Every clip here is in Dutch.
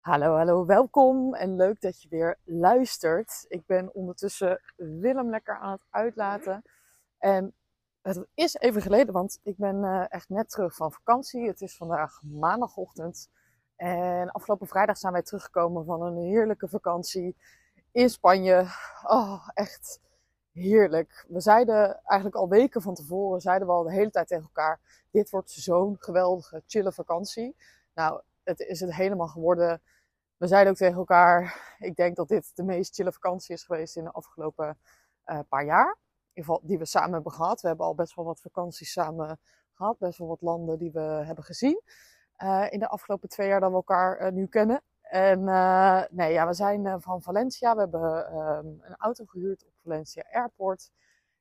Hallo, hallo, welkom en leuk dat je weer luistert. Ik ben ondertussen Willem lekker aan het uitlaten. En het is even geleden, want ik ben uh, echt net terug van vakantie. Het is vandaag maandagochtend. En afgelopen vrijdag zijn wij teruggekomen van een heerlijke vakantie in Spanje. Oh, echt heerlijk. We zeiden eigenlijk al weken van tevoren, zeiden we al de hele tijd tegen elkaar: dit wordt zo'n geweldige, chille vakantie. Nou, het is het helemaal geworden. We zeiden ook tegen elkaar: ik denk dat dit de meest chille vakantie is geweest in de afgelopen uh, paar jaar. Die we samen hebben gehad. We hebben al best wel wat vakanties samen gehad, best wel wat landen die we hebben gezien. Uh, in de afgelopen twee jaar dat we elkaar uh, nu kennen. En nee, ja, we zijn van Valencia. We hebben um, een auto gehuurd op Valencia Airport.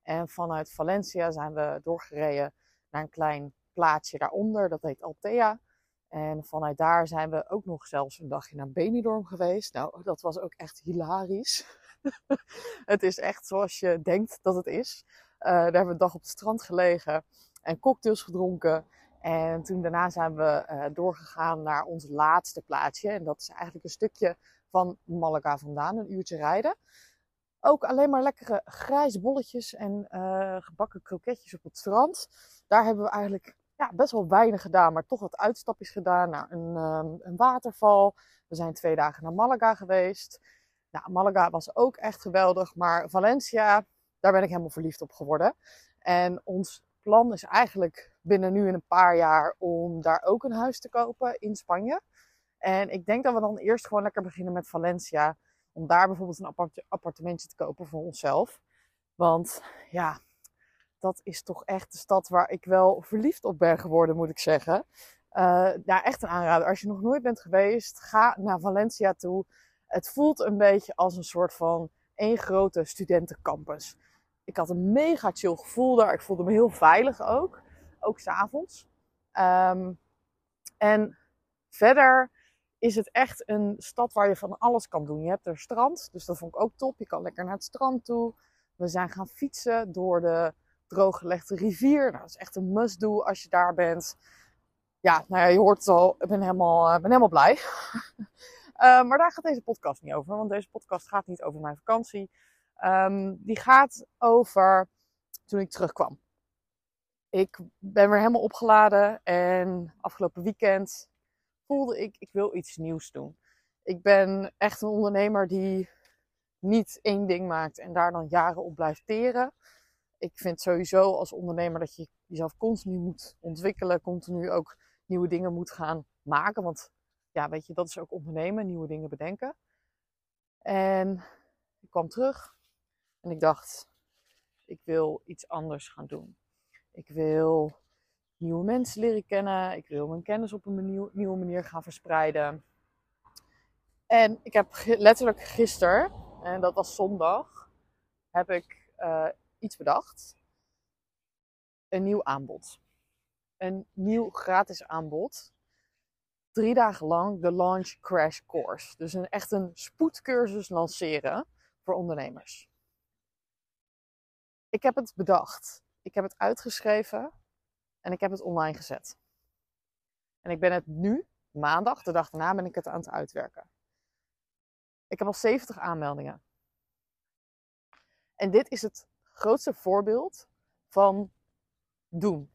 En vanuit Valencia zijn we doorgereden naar een klein plaatsje daaronder. Dat heet Altea. En vanuit daar zijn we ook nog zelfs een dagje naar Benidorm geweest. Nou, dat was ook echt hilarisch. het is echt zoals je denkt dat het is. Uh, daar hebben we een dag op het strand gelegen en cocktails gedronken. En toen daarna zijn we uh, doorgegaan naar ons laatste plaatsje. En dat is eigenlijk een stukje van Malaga vandaan, een uurtje rijden. Ook alleen maar lekkere grijze bolletjes en uh, gebakken kroketjes op het strand. Daar hebben we eigenlijk ja, best wel weinig gedaan, maar toch wat uitstapjes gedaan naar een, um, een waterval. We zijn twee dagen naar Malaga geweest. Nou, Malaga was ook echt geweldig, maar Valencia, daar ben ik helemaal verliefd op geworden. En ons plan is eigenlijk binnen nu in een paar jaar om daar ook een huis te kopen in Spanje. En ik denk dat we dan eerst gewoon lekker beginnen met Valencia. Om daar bijvoorbeeld een appartementje te kopen voor onszelf. Want ja, dat is toch echt de stad waar ik wel verliefd op ben geworden, moet ik zeggen. Uh, ja, echt een aanrader. Als je nog nooit bent geweest, ga naar Valencia toe. Het voelt een beetje als een soort van één grote studentencampus. Ik had een mega chill gevoel daar. Ik voelde me heel veilig ook. Ook s'avonds. Um, en verder is het echt een stad waar je van alles kan doen. Je hebt er strand, dus dat vond ik ook top. Je kan lekker naar het strand toe. We zijn gaan fietsen door de drooggelegde rivier. Nou, dat is echt een must-do als je daar bent. Ja, nou ja, je hoort het al. Ik ben helemaal, uh, ben helemaal blij. uh, maar daar gaat deze podcast niet over. Want deze podcast gaat niet over mijn vakantie. Um, die gaat over toen ik terugkwam. Ik ben weer helemaal opgeladen. En afgelopen weekend voelde ik, ik wil iets nieuws doen. Ik ben echt een ondernemer die niet één ding maakt en daar dan jaren op blijft teren ik vind sowieso als ondernemer dat je jezelf continu moet ontwikkelen, continu ook nieuwe dingen moet gaan maken. Want ja, weet je, dat is ook ondernemen, nieuwe dingen bedenken. En ik kwam terug en ik dacht, ik wil iets anders gaan doen. Ik wil nieuwe mensen leren kennen. Ik wil mijn kennis op een nieuwe manier gaan verspreiden. En ik heb letterlijk gisteren, en dat was zondag, heb ik uh, iets bedacht. Een nieuw aanbod. Een nieuw gratis aanbod. Drie dagen lang de Launch Crash Course. Dus een, echt een spoedcursus lanceren voor ondernemers. Ik heb het bedacht. Ik heb het uitgeschreven. En ik heb het online gezet. En ik ben het nu, maandag, de dag daarna, ben ik het aan het uitwerken. Ik heb al 70 aanmeldingen. En dit is het grootste voorbeeld van doen.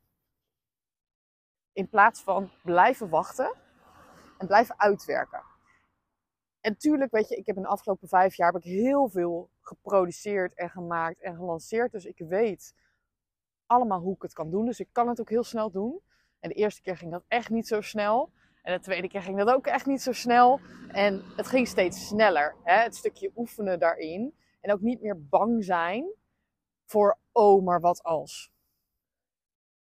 In plaats van blijven wachten en blijven uitwerken. En tuurlijk, weet je, ik heb in de afgelopen vijf jaar heb ik heel veel geproduceerd en gemaakt en gelanceerd. Dus ik weet allemaal hoe ik het kan doen. Dus ik kan het ook heel snel doen. En de eerste keer ging dat echt niet zo snel. En de tweede keer ging dat ook echt niet zo snel. En het ging steeds sneller. Hè? Het stukje oefenen daarin. En ook niet meer bang zijn voor oh, maar wat als.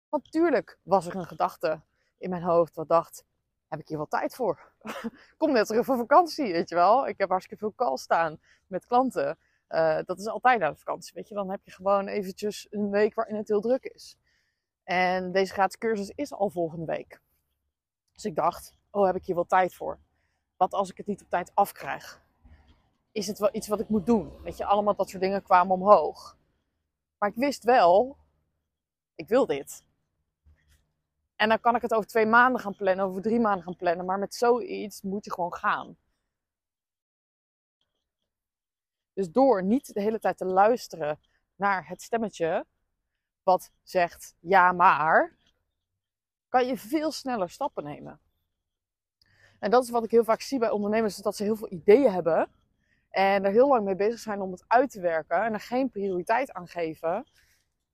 Natuurlijk was er een gedachte in mijn hoofd wat dacht, heb ik hier wel tijd voor? Kom net terug van vakantie, weet je wel. Ik heb hartstikke veel calls staan met klanten. Uh, dat is altijd na de vakantie, weet je. Dan heb je gewoon eventjes een week waarin het heel druk is. En deze gratis cursus is al volgende week. Dus ik dacht, oh, heb ik hier wel tijd voor? Wat als ik het niet op tijd afkrijg? Is het wel iets wat ik moet doen? Weet je, allemaal dat soort dingen kwamen omhoog. Maar ik wist wel, ik wil dit. En dan kan ik het over twee maanden gaan plannen, over drie maanden gaan plannen. Maar met zoiets moet je gewoon gaan. Dus door niet de hele tijd te luisteren naar het stemmetje wat zegt ja maar, kan je veel sneller stappen nemen. En dat is wat ik heel vaak zie bij ondernemers, dat ze heel veel ideeën hebben en er heel lang mee bezig zijn om het uit te werken en er geen prioriteit aan geven.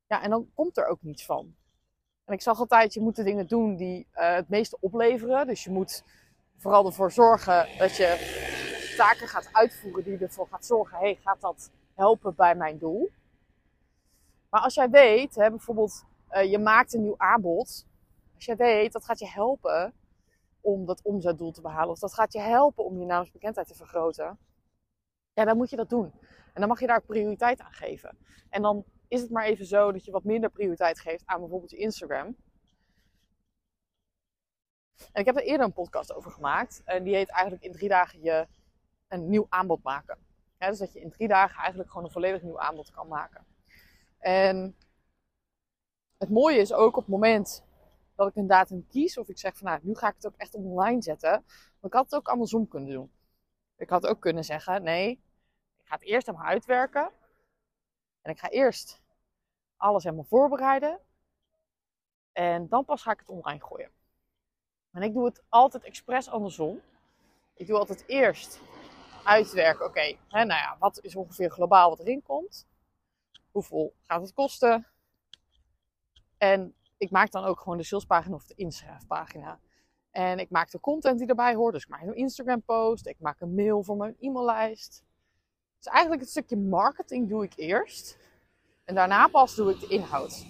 Ja, en dan komt er ook niets van. En ik zag altijd, je moet de dingen doen die uh, het meeste opleveren. Dus je moet vooral ervoor zorgen dat je taken gaat uitvoeren die ervoor gaat zorgen, hey, gaat dat helpen bij mijn doel? Maar als jij weet, hè, bijvoorbeeld, uh, je maakt een nieuw aanbod. Als jij weet, dat gaat je helpen om dat omzetdoel te behalen. Of dat gaat je helpen om je naamsbekendheid te vergroten. Ja, dan moet je dat doen. En dan mag je daar prioriteit aan geven. En dan is het maar even zo dat je wat minder prioriteit geeft aan bijvoorbeeld je Instagram. En ik heb er eerder een podcast over gemaakt. En die heet eigenlijk in drie dagen je een nieuw aanbod maken. dus dat je in drie dagen eigenlijk gewoon een volledig nieuw aanbod kan maken. En het mooie is ook op het moment dat ik een datum kies, of ik zeg van nou, nu ga ik het ook echt online zetten. Want ik had het ook andersom kunnen doen. Ik had ook kunnen zeggen, nee, ik ga het eerst helemaal uitwerken. En ik ga eerst alles helemaal voorbereiden. En dan pas ga ik het online gooien. En ik doe het altijd expres andersom. Ik doe altijd eerst uitwerken. Oké, nou ja, wat is ongeveer globaal wat erin komt? Hoeveel gaat het kosten? En ik maak dan ook gewoon de salespagina of de inschrijfpagina. En ik maak de content die erbij hoort. Dus ik maak een Instagram post. Ik maak een mail voor mijn e-maillijst. Dus eigenlijk het stukje marketing doe ik eerst. En daarna pas doe ik de inhoud.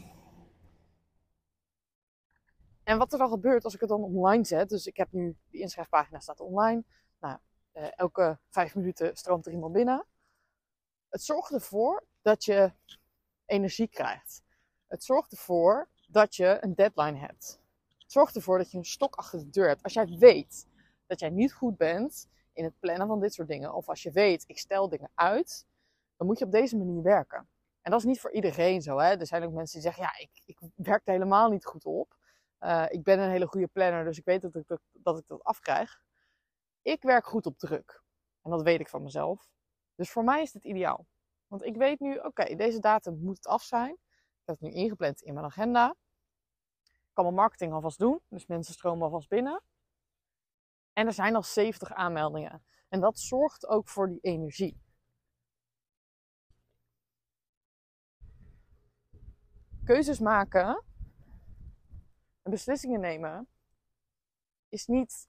En wat er dan gebeurt als ik het dan online zet. Dus ik heb nu, die inschrijfpagina staat online. Nou, uh, elke vijf minuten stroomt er iemand binnen. Het zorgt ervoor dat je energie krijgt. Het zorgt ervoor dat je een deadline hebt. Het zorgt ervoor dat je een stok achter de deur hebt. Als jij weet dat jij niet goed bent in het plannen van dit soort dingen, of als je weet, ik stel dingen uit, dan moet je op deze manier werken. En dat is niet voor iedereen zo. Hè? Er zijn ook mensen die zeggen, ja, ik, ik werk er helemaal niet goed op. Uh, ik ben een hele goede planner, dus ik weet dat ik dat, dat, ik dat afkrijg. Ik werk goed op druk. En dat weet ik van mezelf. Dus voor mij is dit ideaal. Want ik weet nu, oké, deze datum moet het af zijn. Ik heb het nu ingepland in mijn agenda. Ik kan mijn marketing alvast doen. Dus mensen stromen alvast binnen. En er zijn al 70 aanmeldingen. En dat zorgt ook voor die energie. Keuzes maken en beslissingen nemen is niet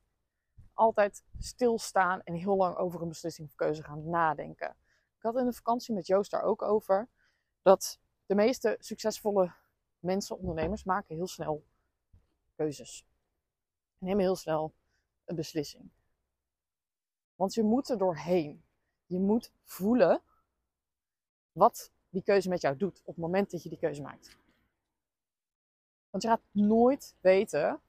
altijd stilstaan en heel lang over een beslissing of keuze gaan nadenken. Ik had in de vakantie met Joost daar ook over dat de meeste succesvolle mensen, ondernemers, maken heel snel keuzes. En nemen heel snel een beslissing. Want je moet er doorheen. Je moet voelen wat die keuze met jou doet op het moment dat je die keuze maakt. Want je gaat nooit weten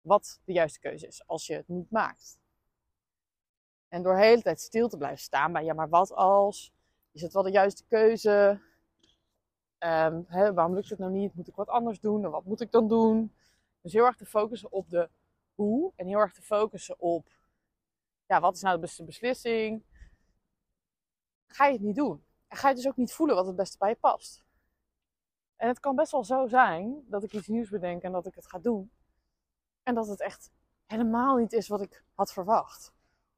wat de juiste keuze is als je het niet maakt. En door de hele tijd stil te blijven staan bij, ja, maar wat als? Is het wel de juiste keuze? Um, hè, waarom lukt het nou niet? Moet ik wat anders doen? En wat moet ik dan doen? Dus heel erg te focussen op de hoe en heel erg te focussen op, ja, wat is nou de beste beslissing? Ga je het niet doen. En ga je dus ook niet voelen wat het beste bij je past. En het kan best wel zo zijn dat ik iets nieuws bedenk en dat ik het ga doen. En dat het echt helemaal niet is wat ik had verwacht.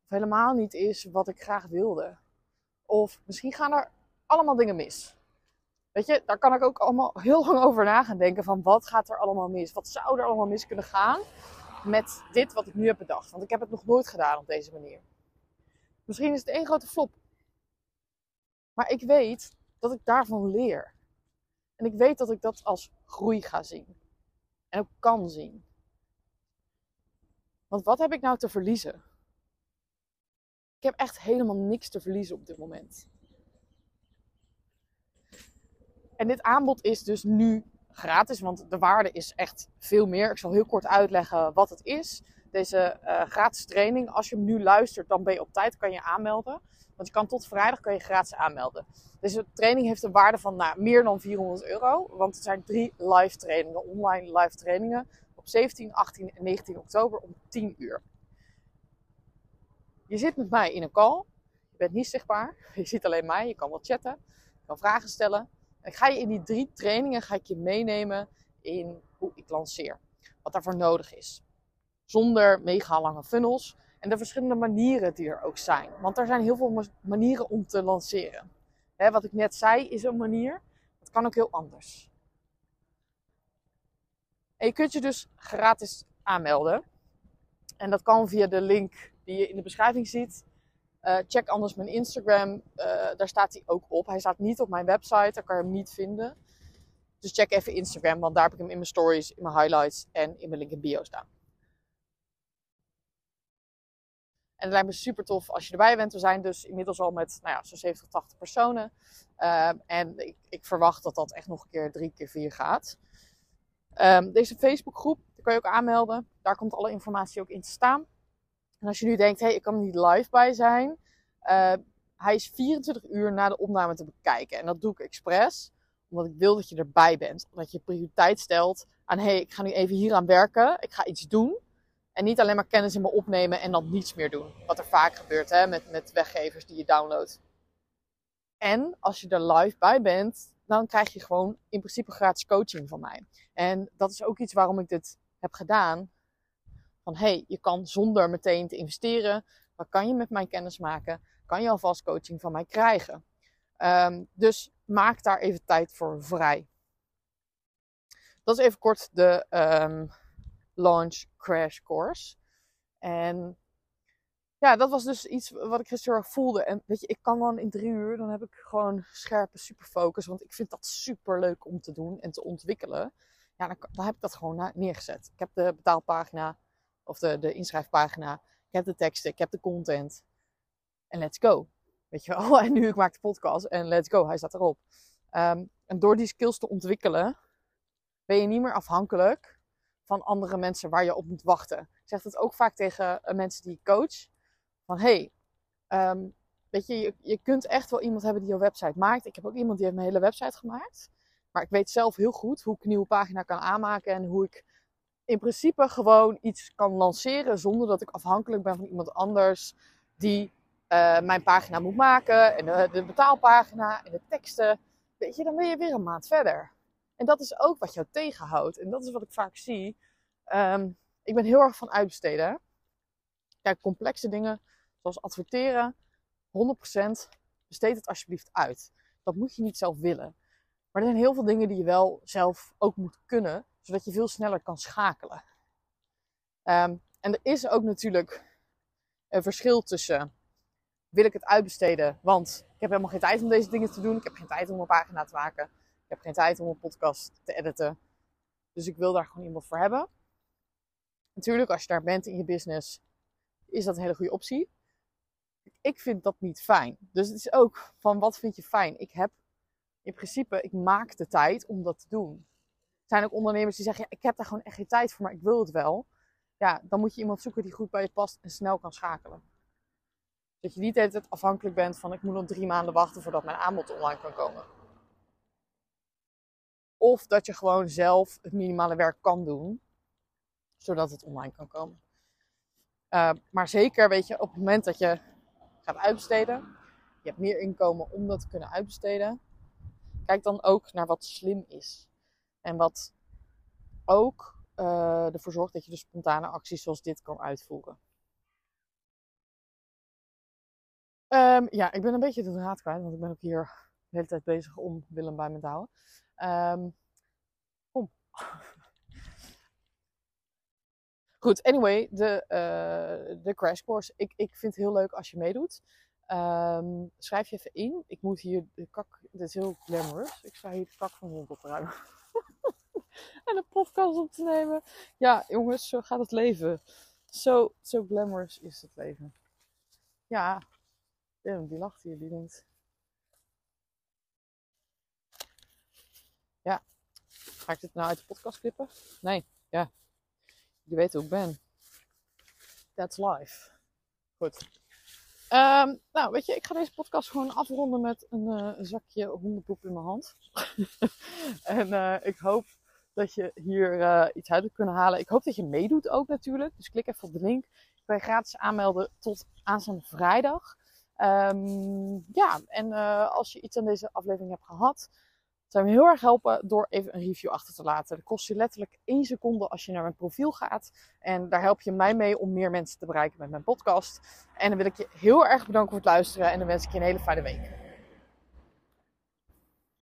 Of helemaal niet is wat ik graag wilde. Of misschien gaan er allemaal dingen mis. Weet je, daar kan ik ook allemaal heel lang over na gaan denken van wat gaat er allemaal mis? Wat zou er allemaal mis kunnen gaan met dit wat ik nu heb bedacht? Want ik heb het nog nooit gedaan op deze manier. Misschien is het één grote flop. Maar ik weet dat ik daarvan leer. En ik weet dat ik dat als groei ga zien. En ook kan zien. Want wat heb ik nou te verliezen? Ik heb echt helemaal niks te verliezen op dit moment. En dit aanbod is dus nu gratis, want de waarde is echt veel meer. Ik zal heel kort uitleggen wat het is. deze eh, gratis training. Als je hem nu luistert, dan ben je op tijd, kan je aanmelden. Want je kan tot vrijdag kan je gratis aanmelden. Deze training heeft een waarde van nou, meer dan 400 euro. Want het zijn drie live trainingen, online live trainingen. Op 17, 18 en 19 oktober om 10 uur. Je zit met mij in een call. Je bent niet zichtbaar. Je ziet alleen mij. Je kan wel chatten. Je kan vragen stellen. Ik ga je in die drie trainingen ga ik je meenemen in hoe ik lanceer. Wat daarvoor nodig is. Zonder mega lange funnels. En de verschillende manieren die er ook zijn. Want er zijn heel veel manieren om te lanceren. wat ik net zei is een manier. Het kan ook heel anders. En je kunt je dus gratis aanmelden. En dat kan via de link die je in de beschrijving ziet. Uh, check anders mijn Instagram. Uh, daar staat hij ook op. Hij staat niet op mijn website. Daar kan je hem niet vinden. Dus check even Instagram. Want daar heb ik hem in mijn stories, in mijn highlights en in mijn link in bio staan. En het lijkt me super tof als je erbij bent. We zijn dus inmiddels al met nou ja, zo'n 70, 80 personen. Uh, en ik, ik, verwacht dat dat echt nog een keer drie keer vier gaat. Um, deze Facebookgroep, daar kan je ook aanmelden. Daar komt alle informatie ook in te staan. En als je nu denkt, hé, hey, ik kan er niet live bij zijn. Uh, hij is 24 uur na de opname te bekijken. En dat doe ik expres, omdat ik wil dat je erbij bent. Dat je prioriteit stelt aan, hé, hey, ik ga nu even hier aan werken. Ik ga iets doen. En niet alleen maar kennis in me opnemen en dan niets meer doen. Wat er vaak gebeurt hè, met, met weggevers die je downloadt. En als je er live bij bent, dan krijg je gewoon in principe gratis coaching van mij. En dat is ook iets waarom ik dit heb gedaan. Van hey, je kan zonder meteen te investeren, wat kan je met mijn kennis maken? Kan je alvast coaching van mij krijgen? Um, dus maak daar even tijd voor vrij. Dat is even kort de um, launch crash course. En ja, dat was dus iets wat ik gisteren voelde. En weet je, ik kan dan in drie uur, dan heb ik gewoon scherpe superfocus. Want ik vind dat super leuk om te doen en te ontwikkelen. Ja, dan, dan heb ik dat gewoon neergezet. Ik heb de betaalpagina, of de, de inschrijfpagina. Ik heb de teksten, ik heb de content. En let's go. Weet je wel, en nu ik maak de podcast en let's go, hij staat erop. Um, en door die skills te ontwikkelen, ben je niet meer afhankelijk van andere mensen waar je op moet wachten. Ik zeg het ook vaak tegen eh, mensen die ik coach. Van hey, um, weet je, je, je, kunt echt wel iemand hebben die jouw website maakt. Ik heb ook iemand die heeft mijn hele website gemaakt. Maar ik weet zelf heel goed hoe ik een nieuwe pagina kan aanmaken en hoe ik in principe gewoon iets kan lanceren zonder dat ik afhankelijk ben van iemand anders die uh, mijn pagina moet maken en de, betaalpagina en de teksten. Weet je, dan ben je weer een maand verder. En dat is ook wat jou tegenhoudt. En dat is wat ik vaak zie. Um, ik ben heel erg van uitbesteden. Kijk, complexe dingen zoals adverteren, 100% besteed het alsjeblieft uit. Dat moet je niet zelf willen. Maar er zijn heel veel dingen die je wel zelf ook moet kunnen, zodat je veel sneller kan schakelen. Um, en er is ook natuurlijk een verschil tussen wil ik het uitbesteden, want ik heb helemaal geen tijd om deze dingen te doen. Ik heb geen tijd om een pagina te maken. Ik heb geen tijd om een podcast te editen. Dus ik wil daar gewoon iemand voor hebben. Natuurlijk, als je daar bent in je business, is dat een hele goede optie. Ik vind dat niet fijn. Dus het is ook van wat vind je fijn? Ik heb in principe, ik maak de tijd om dat te doen. Zijn ook ondernemers die zeggen, ja, ik heb daar gewoon echt geen tijd voor, maar ik wil het wel. Ja, dan moet je iemand zoeken die goed bij je past en snel kan schakelen. Dat je niet de hele tijd afhankelijk bent van ik moet nog drie maanden wachten voordat mijn aanbod online kan komen. Of dat je gewoon zelf het minimale werk kan doen, zodat het online kan komen. Uh, maar zeker, weet je, op het moment dat je gaat uitbesteden, je hebt meer inkomen om dat te kunnen uitbesteden, kijk dan ook naar wat slim is. En wat ook uh, ervoor zorgt dat je de spontane acties zoals dit kan uitvoeren. Um, ja, ik ben een beetje de draad kwijt, want ik ben ook hier de hele tijd bezig om Willem bij me te houden. Um, kom. Goed, anyway, de, uh, de crash course. Ik, ik vind het heel leuk als je meedoet. Um, schrijf je even in. Ik moet hier de kak. Dit is heel glamorous. Ik sta hier de kak van hond opruimen. En een podcast op te nemen. Ja, jongens, zo gaat het leven. Zo, zo glamorous is het leven. Ja, die lacht hier. Die denkt. Ja, ga ik dit nou uit de podcast klippen? Nee, ja. Je weet hoe ik ben. that's life. Goed. Ehm, nou, weet je, ik ga deze podcast gewoon afronden met een, uh, zakje hondenpoep in mijn hand. en uh, ik hoop dat je hier uh, iets uit hebt kunnen halen. Ik hoop dat je meedoet ook natuurlijk. Dus klik even op de link. Ik kan je gratis aanmelden tot aanstaande vrijdag. Um, ja, en als je iets aan deze aflevering hebt gehad, zou me heel erg helpen door even een review achter te laten. Dat kost je letterlijk één seconde als je naar mijn profiel gaat. En daar help je mij mee om meer mensen te bereiken met mijn podcast. En dan wil ik je heel erg bedanken voor het luisteren en dan wens ik je een hele fijne week.